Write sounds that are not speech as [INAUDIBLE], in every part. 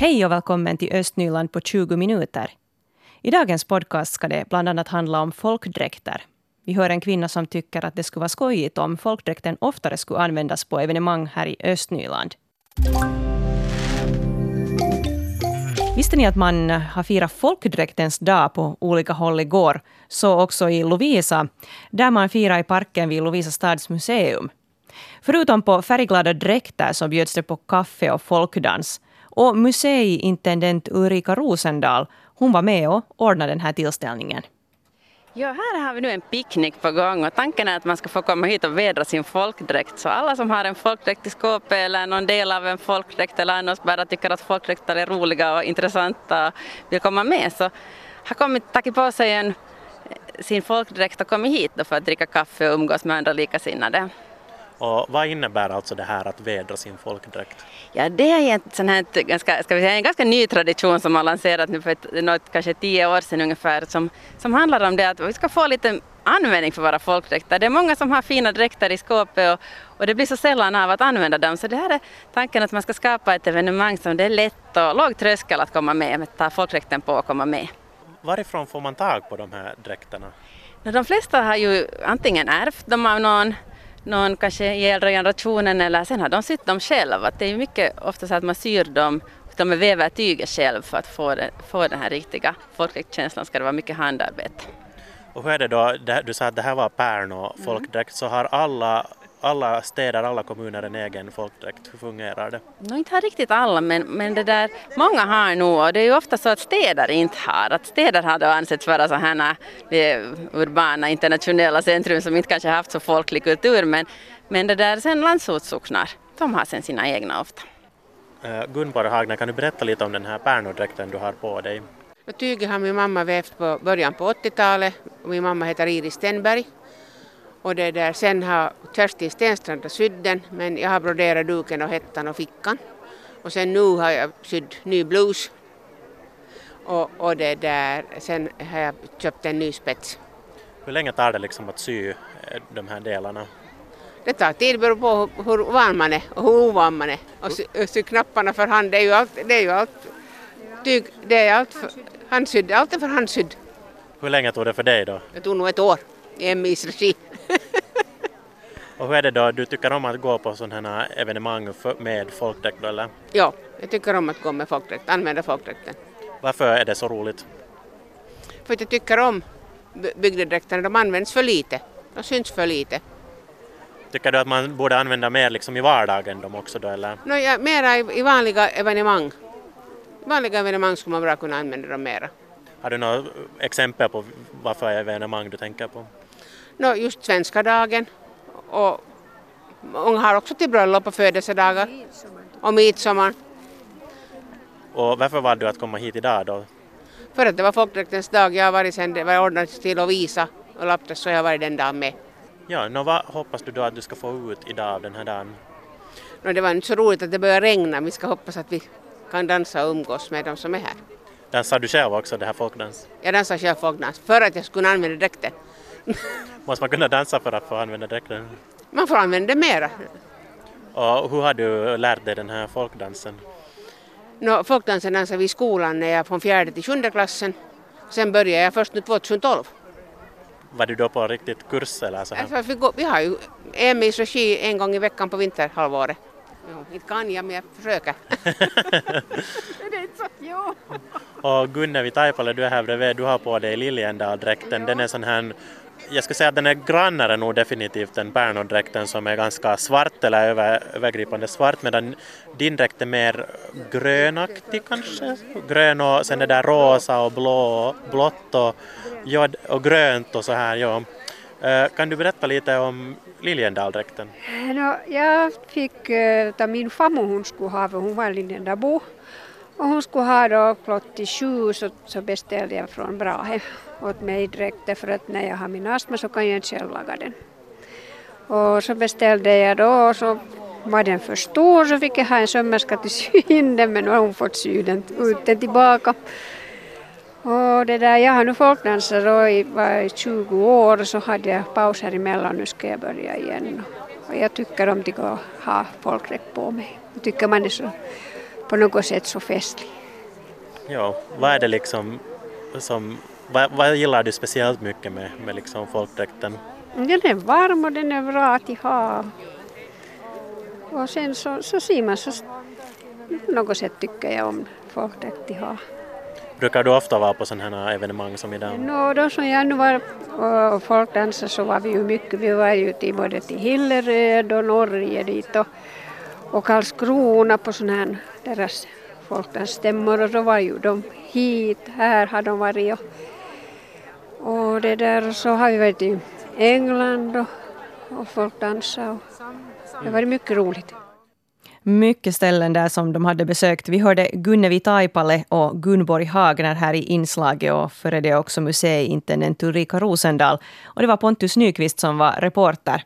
Hej och välkommen till Östnyland på 20 minuter. I dagens podcast ska det bland annat handla om folkdräkter. Vi hör en kvinna som tycker att det skulle vara skojigt om folkdräkten oftare skulle användas på evenemang här i Östnyland. Visste ni att man har firat folkdräktens dag på olika håll igår? Så också i Lovisa, där man firar i parken vid Lovisa stads museum. Förutom på färgglada dräkter så bjöds det på kaffe och folkdans. Och museiintendent Ulrika Rosendal, hon var med och ordnade den här tillställningen. Ja, här har vi nu en picknick på gång och tanken är att man ska få komma hit och vädra sin folkdräkt. Så alla som har en folkdräkt i skåpet eller någon del av en folkdräkt eller annars bara tycker att folkdräkter är roliga och intressanta och vill komma med så har kommit, tagit på sig en, eh, sin folkdräkt och kommit hit för att dricka kaffe och umgås med andra likasinnade. Och vad innebär alltså det här att vädra sin folkdräkt? Ja, det är en, sån här, ganska, ska vi säga, en ganska ny tradition som har lanserat nu för ett, något, kanske tio år sedan ungefär som, som handlar om det att vi ska få lite användning för våra folkdräkter. Det är många som har fina dräkter i skåpet och, och det blir så sällan av att använda dem. Så det här är tanken att man ska skapa ett evenemang som det är lätt och låg tröskel att komma med, att ta folkdräkten på och komma med. Varifrån får man tag på de här dräkterna? De flesta har ju antingen ärvt dem av någon någon kanske i äldre generationen eller sen har de sytt dem själva. Det är mycket ofta så att man syr dem de väver tyget själv för att få, det, få den här riktiga folkdräktskänslan ska det vara mycket handarbete. Och hur är det då, du sa att det här var Pärno folkdräkt, mm. så har alla alla städer, alla kommuner en egen folkdräkt. Hur fungerar det? No, inte har riktigt alla, men, men det där, många har nog, och det är ju ofta så att städer inte har. Att städer har då ansetts vara sådana urbana internationella centrum som inte kanske haft så folklig kultur, men, men det där sen landsortssocknar, de har sen sina egna ofta. Uh, Gunborg Hagner, kan du berätta lite om den här pärnodräkten du har på dig? Tyget har min mamma vävt på början på 80-talet. Min mamma heter Iris Stenberg och det där, sen har Kerstin Stenstrand sytt den men jag har broderat duken och hettan och fickan. Och sen nu har jag sytt ny blus. Och, och det där, sen har jag köpt en ny spets. Hur länge tar det liksom att sy eh, de här delarna? Det tar tid beroende på hur van man är och hur ovan man är. Och sy, sy knapparna för hand, det är ju allt, det är ju allt tyg, det är allt för, handsydd, allt är för handsydd. Hur länge tog det för dig då? Det tog nog ett år i MIs regi. Och hur är det då, du tycker om att gå på sådana här evenemang med folkdräkt eller? Ja, jag tycker om att gå med folkdräkt, använda folkdräkten. Varför är det så roligt? För att jag tycker om bygdedräkterna, de används för lite, de syns för lite. Tycker du att man borde använda mer liksom i vardagen dem också då eller? No, ja, mera i, i vanliga evenemang. I vanliga evenemang skulle man bra kunna använda dem mera. Har du några exempel på vad för evenemang du tänker på? No, just svenska dagen och många har också till bröllop och födelsedagar och midsommar. Och varför valde du att komma hit idag då? För att det var folkdräktens dag. Jag har varit sen det var ordnat till att visa och Lapptas så jag har varit den dagen med. Ja, no, vad hoppas du då att du ska få ut idag av den här dagen? No, det var inte så roligt att det börjar regna. Vi ska hoppas att vi kan dansa och umgås med de som är här. Dansar du själv också det här folkdans? Jag dansar själv folkdans för att jag skulle använda dräkten. [LAUGHS] Måste man kunna dansa för att få använda dräkten? Man får använda mera. Och hur har du lärt dig den här folkdansen? No, folkdansen dansade vi i skolan när jag från fjärde till sjunde klassen. Sen började jag först nu 2012. Var du då på riktigt kurs eller så? Alltså, vi, går, vi har ju EMIs regi en gång i veckan på vinterhalvåret. Jo, inte kan jag men jag försöker. [LAUGHS] det är inte så. Och Gunnevi Taipale, du är här bredvid, du har på dig Liljendal-dräkten. Den är sån här jag skulle säga att den är grannare nog definitivt än Pernodräkten som är ganska svart eller över, övergripande svart medan din dräkt är mer grönaktig kanske. Grön och sen är det rosa och blå, blått och, ja, och grönt och så här. Ja. Eh, kan du berätta lite om Liljendaldräkten? Eh, no, jag fick eh, uh, av min farmor, hon skulle ha, hon var Liljendalbo. Och hon skulle ha då i sju så, så beställde jag från Brahe åt mig direkt för att när jag har min astma så kan jag inte själv laga den. Och så beställde jag då och så var den för stor så fick jag ha en sömmerska till [LAUGHS] sy in den men nu har hon fått sy den, ut den tillbaka. Och det där, jag har nu folkdansat då i, var 20 år och så hade jag paus här emellan nu ska jag börja igen. Och jag tycker om att ha folkdräkt på mig. Jag tycker man är så på något sätt så festlig. Ja, vad är det liksom som, vad, vad gillar du speciellt mycket med, med liksom folkdräkten? Den är varm och den är bra att ha. Och sen så, så ser man så på något sätt tycker jag om folkdräkt att ha. Brukar du ofta vara på sådana här evenemang som idag? Nå, då som jag nu var och folkdansade så var vi ju mycket, vi var ju till både till Hilleröd och Norge dit och, och Karlskrona på sån här deras folkdansstämmor och då var ju de hit, här har de varit och, och det där så har vi varit i England och, och folkdansat och det har varit mycket roligt mycket ställen där som de hade besökt. Vi hörde Gunnevi Taipale och Gunborg Hagner här i inslaget och före det också museiintendent Ulrika Rosendal. Och det var Pontus Nyqvist som var reporter.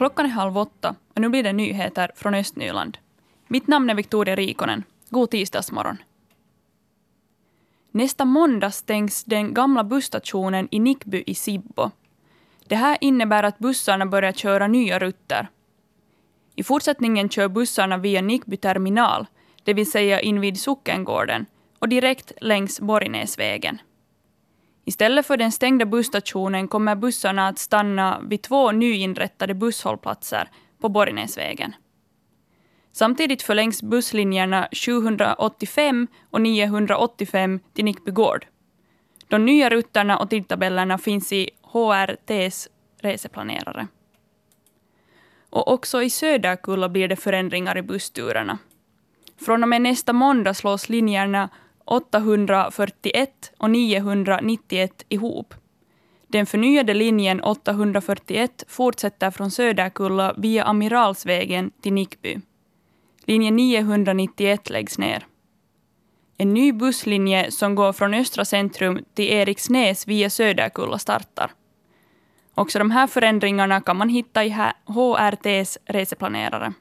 Klockan är halv åtta och nu blir det nyheter från Östnyland. Mitt namn är Victoria Rikonen. God tisdagsmorgon. Nästa måndag stängs den gamla busstationen i Nickby i Sibbo. Det här innebär att bussarna börjar köra nya rutter. I fortsättningen kör bussarna via Nickby terminal, det vill säga invid Sockengården, och direkt längs Borgnäsvägen. Istället för den stängda busstationen kommer bussarna att stanna vid två nyinrättade busshållplatser på Borgnäsvägen. Samtidigt förlängs busslinjerna 785 och 985 till Nickby gård. De nya rutterna och tidtabellerna finns i HRTs reseplanerare. Och också i Söderkulla blir det förändringar i bussturerna. Från och med nästa måndag slås linjerna 841 och 991 ihop. Den förnyade linjen 841 fortsätter från Söderkulla via Amiralsvägen till Nickby. Linje 991 läggs ner. En ny busslinje som går från Östra centrum till Eriksnäs via Söderkulla startar. Också de här förändringarna kan man hitta i HRTs reseplanerare.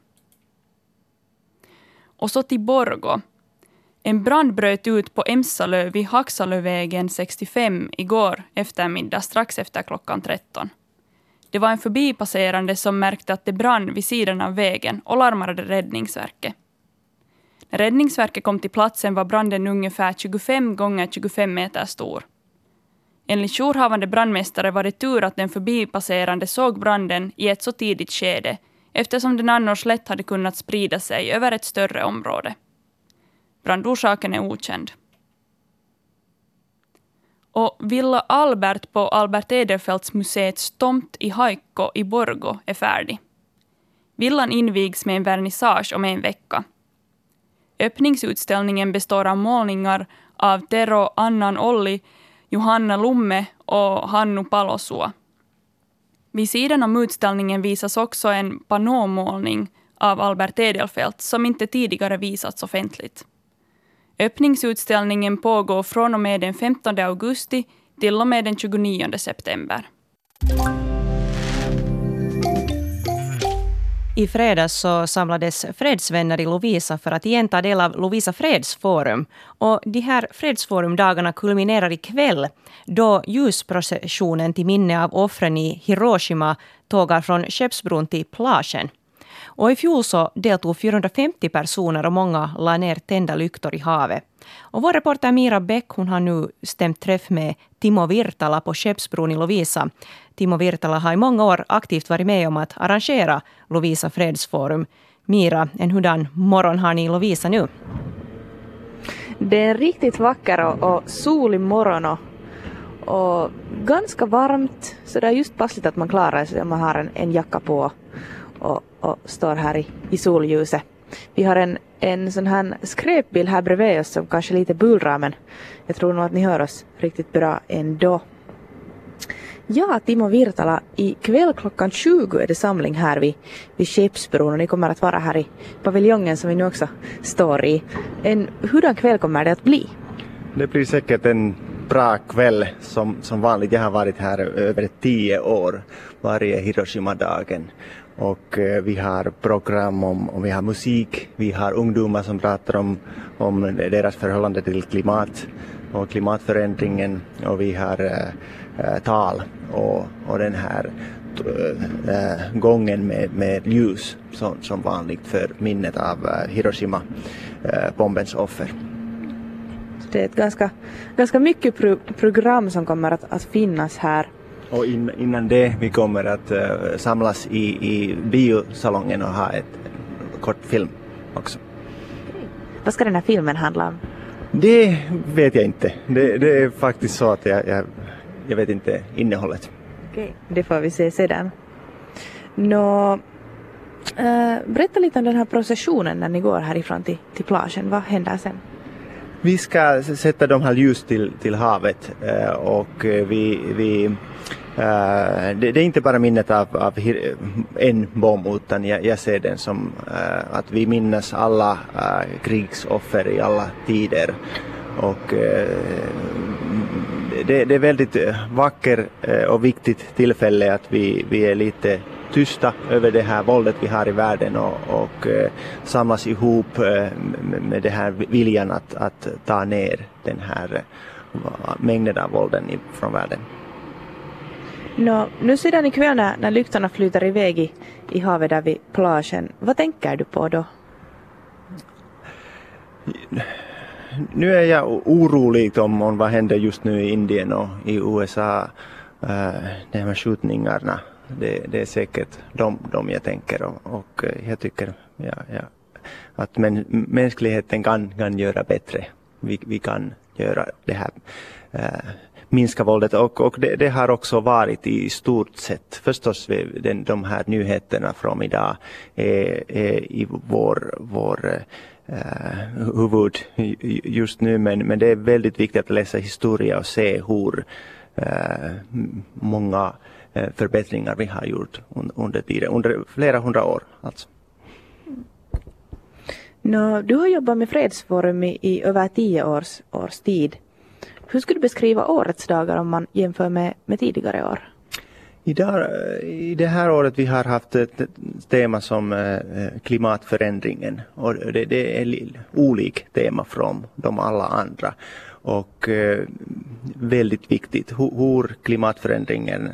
Och så till Borgo. En brand bröt ut på Emsalö vid Haxalövägen 65 igår eftermiddag strax efter klockan 13. Det var en förbipasserande som märkte att det brann vid sidan av vägen och larmade Räddningsverket. När Räddningsverket kom till platsen var branden ungefär 25 gånger 25 meter stor. Enligt jourhavande brandmästare var det tur att den förbipasserande såg branden i ett så tidigt skede eftersom den annars lätt hade kunnat sprida sig över ett större område. Brandorsaken är okänd. Och Villa Albert på Albert Edelfelts museets tomt i Haikko i Borgo är färdig. Villan invigs med en vernissage om en vecka. Öppningsutställningen består av målningar av Tero Annan Olli, Johanna Lumme och Hannu Palosua. Vid sidan om utställningen visas också en panåmålning av Albert Edelfelt som inte tidigare visats offentligt. Öppningsutställningen pågår från och med den 15 augusti till och med den 29 september. I fredags så samlades fredsvänner i Lovisa för att igen ta del av Lovisa fredsforum. Och de här fredsforumdagarna kulminerar ikväll då ljusprocessionen till minne av offren i Hiroshima tågar från Skeppsbron till plagen. Och I fjol så deltog 450 personer och många la ner tända lyktor i havet. Och vår reporter Mira Bäck hon har nu stämt träff med Timo Virtala på Skeppsbron i Lovisa. Timo Virtala har i många år aktivt varit med om att arrangera Lovisa fredsforum. Mira, en hurdan morgon har ni i Lovisa nu? Det är en riktigt vacker och, och solig morgon och, och ganska varmt. Så det är just passligt att man klarar sig om man har en, en jacka på och, och står här i, i solljuset. Vi har en, en sån här skräpbil här bredvid oss som kanske lite bullrar men jag tror nog att ni hör oss riktigt bra ändå. Ja, Timo Virtala, ikväll klockan 20 är det samling här vid, vid Skeppsbron och ni kommer att vara här i paviljongen som vi nu också står i. En, hurdan kväll kommer det att bli? Det blir säkert en bra kväll som, som vanligt. Jag har varit här över tio år varje Hiroshima-dagen och eh, vi har program om, om, vi har musik, vi har ungdomar som pratar om, om deras förhållande till klimat och klimatförändringen och vi har äh, tal och, och den här äh, gången med, med ljus som, som vanligt för minnet av äh, Hiroshima-bombens äh, offer. Det är ett ganska, ganska mycket pro program som kommer att, att finnas här. Och in, innan det vi kommer att uh, samlas i, i biosalongen och ha ett, kort film också. Vad ska den här filmen handla om? Det vet jag inte. Det, det är faktiskt så att jag, jag, jag vet inte innehållet. Okej, det får vi se sedan. Nå, äh, berätta lite om den här processionen när ni går härifrån till, till plagen. Vad händer sen? Vi ska sätta de här ljus till, till havet äh, och vi, vi Uh, det, det, är inte bara minnet av, av en bomb utan jag, jag ser den som uh, att vi minns alla uh, krigsoffer i alla tider. Och det, det, är väldigt vackert och viktigt tillfälle att vi, vi är lite tysta över det här våldet vi har i världen och, och samlas ihop med den här viljan att, att ta ner den här mängden av vålden från världen. No, nu sedan ikväll när, när lyktorna flyter iväg i, i havet där vid plagen, vad tänker du på då? Nu är jag orolig om, om vad händer just nu i Indien och i USA. Uh, eh, de här skjutningarna, det, det, är säkert de, de jag tänker och, och eh, jag tycker ja, ja, att men, mänskligheten kan, kan göra bättre. Vi, vi kan göra det här uh, minska våldet och, och det, det, har också varit i stort sett förstås den, de här nyheterna från idag är, är i vår, vår eh, huvud just nu men, men det är väldigt viktigt att läsa historia och se hur eh, många eh, förbättringar vi har gjort under tiden, under flera hundra år alltså. No, du har jobbat med Fredsforum i, i över tio års, års tid. Hur skulle du beskriva årets dagar om man jämför med, med tidigare år? Idag, I det här året vi har haft ett tema som eh, eh, klimatförändringen. Och det, det är olikt tema från de alla andra. Och eh, väldigt viktigt. Hur klimatförändringen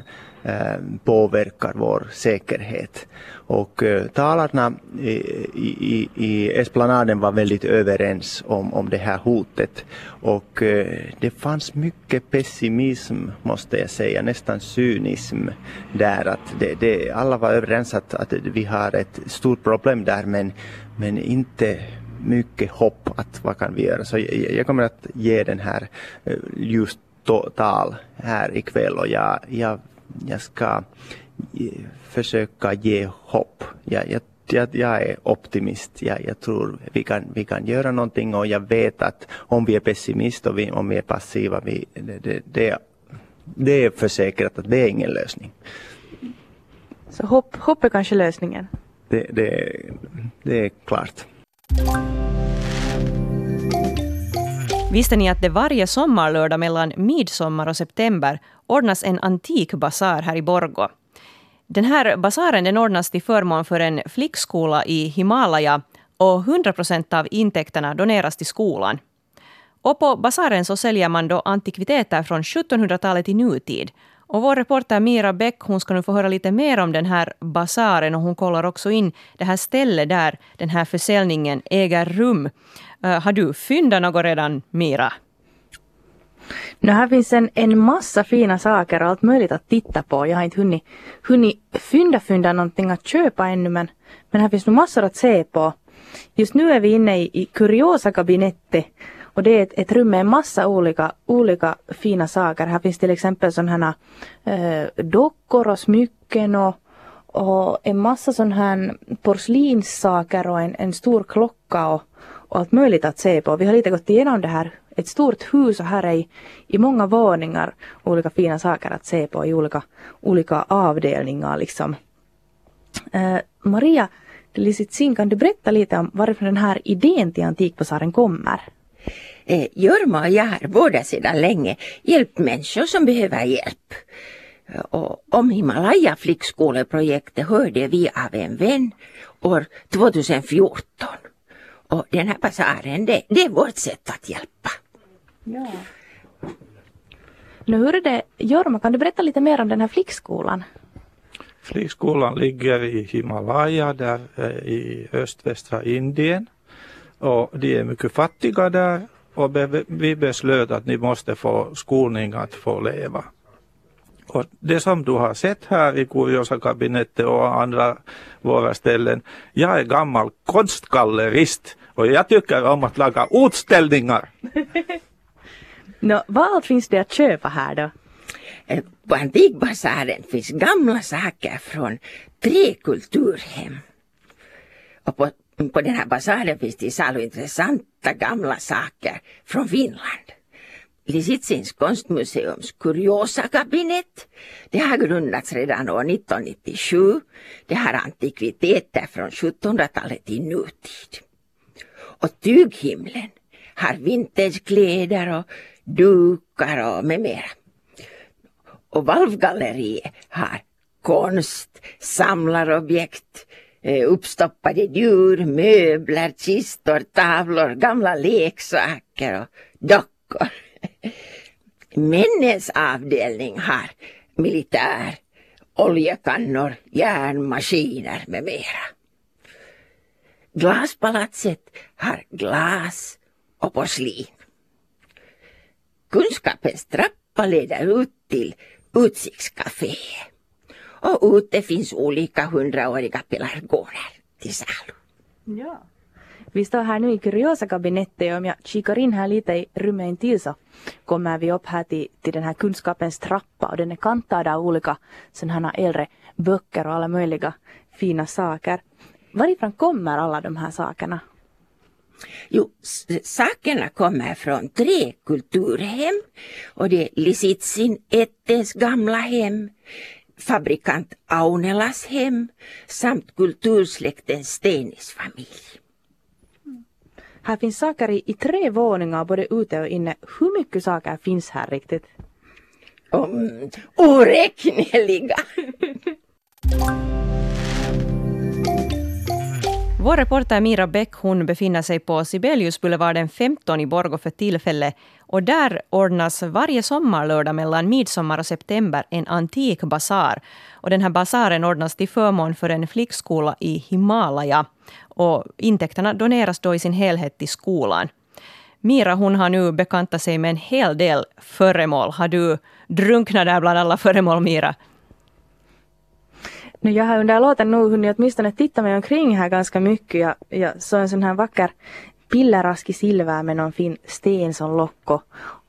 Eh, påverkar vår säkerhet. Och eh, talarna i, i, i Esplanaden var väldigt överens om, om det här hotet. Och eh, det fanns mycket pessimism måste jag säga, nästan cynism där. Att det, det, alla var överens att, att vi har ett stort problem där men, men inte mycket hopp att vad kan vi göra. Så jag, jag kommer att ge den här just tal här ikväll och jag, jag jag ska försöka ge hopp. Jag, jag, jag, jag är optimist. Jag, jag tror vi kan, vi kan göra någonting och jag vet att om vi är pessimister och vi, om vi är passiva, vi, det, det, det, det är försäkrat att det är ingen lösning. Så hopp, hopp är kanske lösningen? Det, det, det är klart. Visste ni att det varje sommarlördag mellan midsommar och september ordnas en antik basar här i Borgo? Den här basaren den ordnas till förmån för en flickskola i Himalaya och 100 procent av intäkterna doneras till skolan. Och på basaren så säljer man då antikviteter från 1700-talet i nutid. Och vår reporter Mira Bäck hon ska nu få höra lite mer om den här basaren och hon kollar också in det här stället där den här försäljningen äger rum. Uh, har du fyndat något redan, Mira? Nu här finns en, en massa fina saker och allt möjligt att titta på. Jag har inte hunnit, hunnit fynda fynda någonting att köpa ännu men, men här finns nog massor att se på. Just nu är vi inne i, i kuriosa kabinettet och det är ett, ett, rum med en massa olika, olika fina saker. Här finns till exempel sådana här eh, dockor och smycken och, och en massa sådana här porslinssaker och en, en stor klocka och, och allt möjligt att se på. Vi har lite gått igenom det här. Ett stort hus och här är i, i många våningar olika fina saker att se på i olika, olika avdelningar liksom. Eh, Maria Lisitsin, kan du berätta lite om varifrån den här idén till Antikbasaren kommer? Eh, Jorma och jag har båda sedan länge hjälpt människor som behöver hjälp. Och om Himalaya flickskoleprojektet hörde vi av en vän år 2014. Och den här basaren, det, det är vårt sätt att hjälpa. Ja. Nu hur är det, Jorma, kan du berätta lite mer om den här flickskolan? Flygskolan ligger i Himalaya där eh, i östvästra Indien. Och de är mycket fattiga där och vi beslöt att ni måste få skolning att få leva. Och det som du har sett här i Kuriosa-kabinettet och andra våra ställen, jag är gammal konstgallerist och jag tycker om att laga utställningar. [LAUGHS] no, vad allt finns det att köpa här då? Eh, på Antikbasaren finns gamla saker från tre kulturhem. Och på, Mm, på den här basaren finns det salu intressanta gamla saker från Finland. Lisitsins konstmuseums kuriosakabinett. Det har grundats redan år 1997. Det har antikviteter från 1700-talet till nutid. Och tyghimlen har vintagekläder och dukar och med mera. Och valvgalleriet har konst, samlarobjekt, Eh, uppstoppade djur, möbler, kistor, tavlor, gamla leksaker och dockor. [LAUGHS] Männens avdelning har militär, oljekannor, järnmaskiner med mera. Glaspalatset har glas och porslin. Kunskapens trappa leder ut till utsiktscaféet. Och ute finns olika hundraåriga pelargoner till salu. Ja. Vi står här nu i Kuriosa-kabinettet och om jag kikar in här lite i rummet intill så kommer vi upp här till, till den här kunskapens trappa och den är kantad av olika sådana äldre böcker och alla möjliga fina saker. Varifrån kommer alla de här sakerna? Jo, sakerna kommer från tre kulturhem och det är Lisitsin Ettens gamla hem, fabrikant Aunelas hem samt kultursläkten Stenis familj. Här finns saker i, i tre våningar både ute och inne. Hur mycket saker finns här riktigt? Um, oräkneliga! Vår reporter Mira Bäck hon befinner sig på Sibeliusboulevarden 15 i Borgå för tillfället. Och där ordnas varje sommarlördag mellan midsommar och september en antik basar. Och den här basaren ordnas till förmån för en flickskola i Himalaya. Och intäkterna doneras då i sin helhet till skolan. Mira hon har nu bekantat sig med en hel del föremål. Har du drunknat där bland alla föremål, Mira? Nu, jag har under låten nu hunnit åtminstone titta mig omkring här ganska mycket. Jag, jag såg en sån här vacker pillerask i silver med någon fin sten som lock.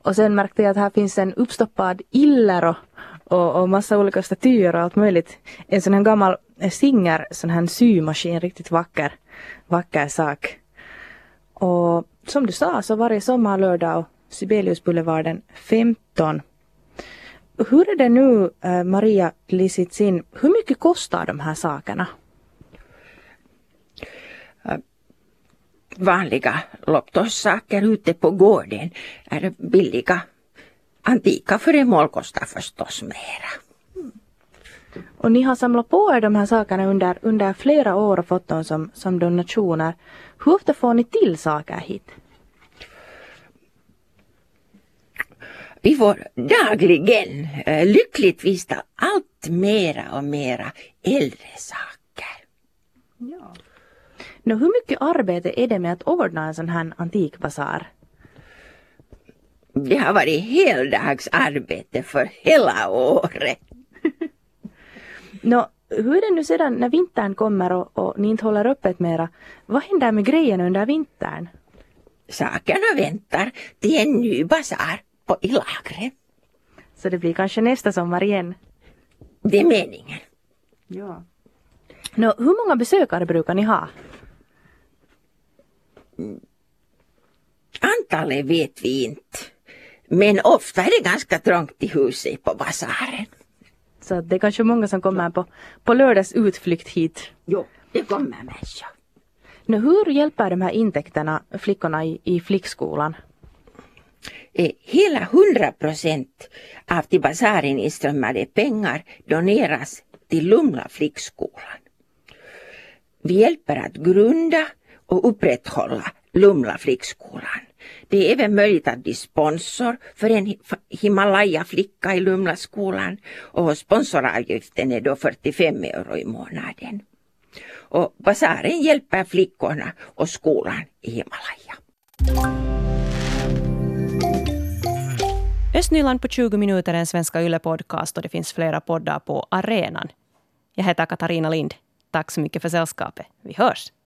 Och, sen märkte jag att här finns en uppstoppad iller och, och, massa olika statyer och allt möjligt. En sån här gammal eh, Singer sån här symaskin, riktigt vacker, vacker sak. Och som du sa så varje sommarlördag och Sibeliusboulevarden 15 hur är det nu, eh, Maria Lisitsin, hur mycket kostar de här sakerna? Vanliga lopptosssaker ute på gården är billiga. Antika föremål kostar förstås mera. Och ni har samlat på er de här sakerna under, under flera år och fått dem som, som donationer. Hur ofta får ni till saker hit? Vi får dagligen eh, lyckligtvis allt mera och mera äldre saker. Ja. Nå, hur mycket arbete är det med att ordna en sån här antikbasar? Det har varit heldagsarbete för hela året. [LAUGHS] Nå, hur är det nu sedan när vintern kommer och, och ni inte håller öppet mera? Vad händer med grejerna under vintern? Sakerna väntar till en ny basar på i lagret. Så det blir kanske nästa sommar igen? Det är meningen. Ja. Nå, hur många besökare brukar ni ha? Antalet vet vi inte. Men ofta är det ganska trångt i huset på basaren. Så det är kanske många som kommer på, på lördags utflykt hit? Jo, det kommer människor. Nu, hur hjälper de här intäkterna flickorna i, i flickskolan? Eh, hela 100 procent av till basaren inströmmade pengar doneras till Lumla flickskolan. Vi hjälper att grunda och upprätthålla Lumla flickskolan Det är även möjligt att bli sponsor för en Himalaya-flicka i Lumlaskolan och sponsoravgiften är då 45 euro i månaden. Och basaren hjälper flickorna och skolan i Himalaya. Östnyland på 20 minuter är en Svenska Yle-podcast och det finns flera poddar på arenan. Jag heter Katarina Lind. Tack så mycket för sällskapet. Vi hörs!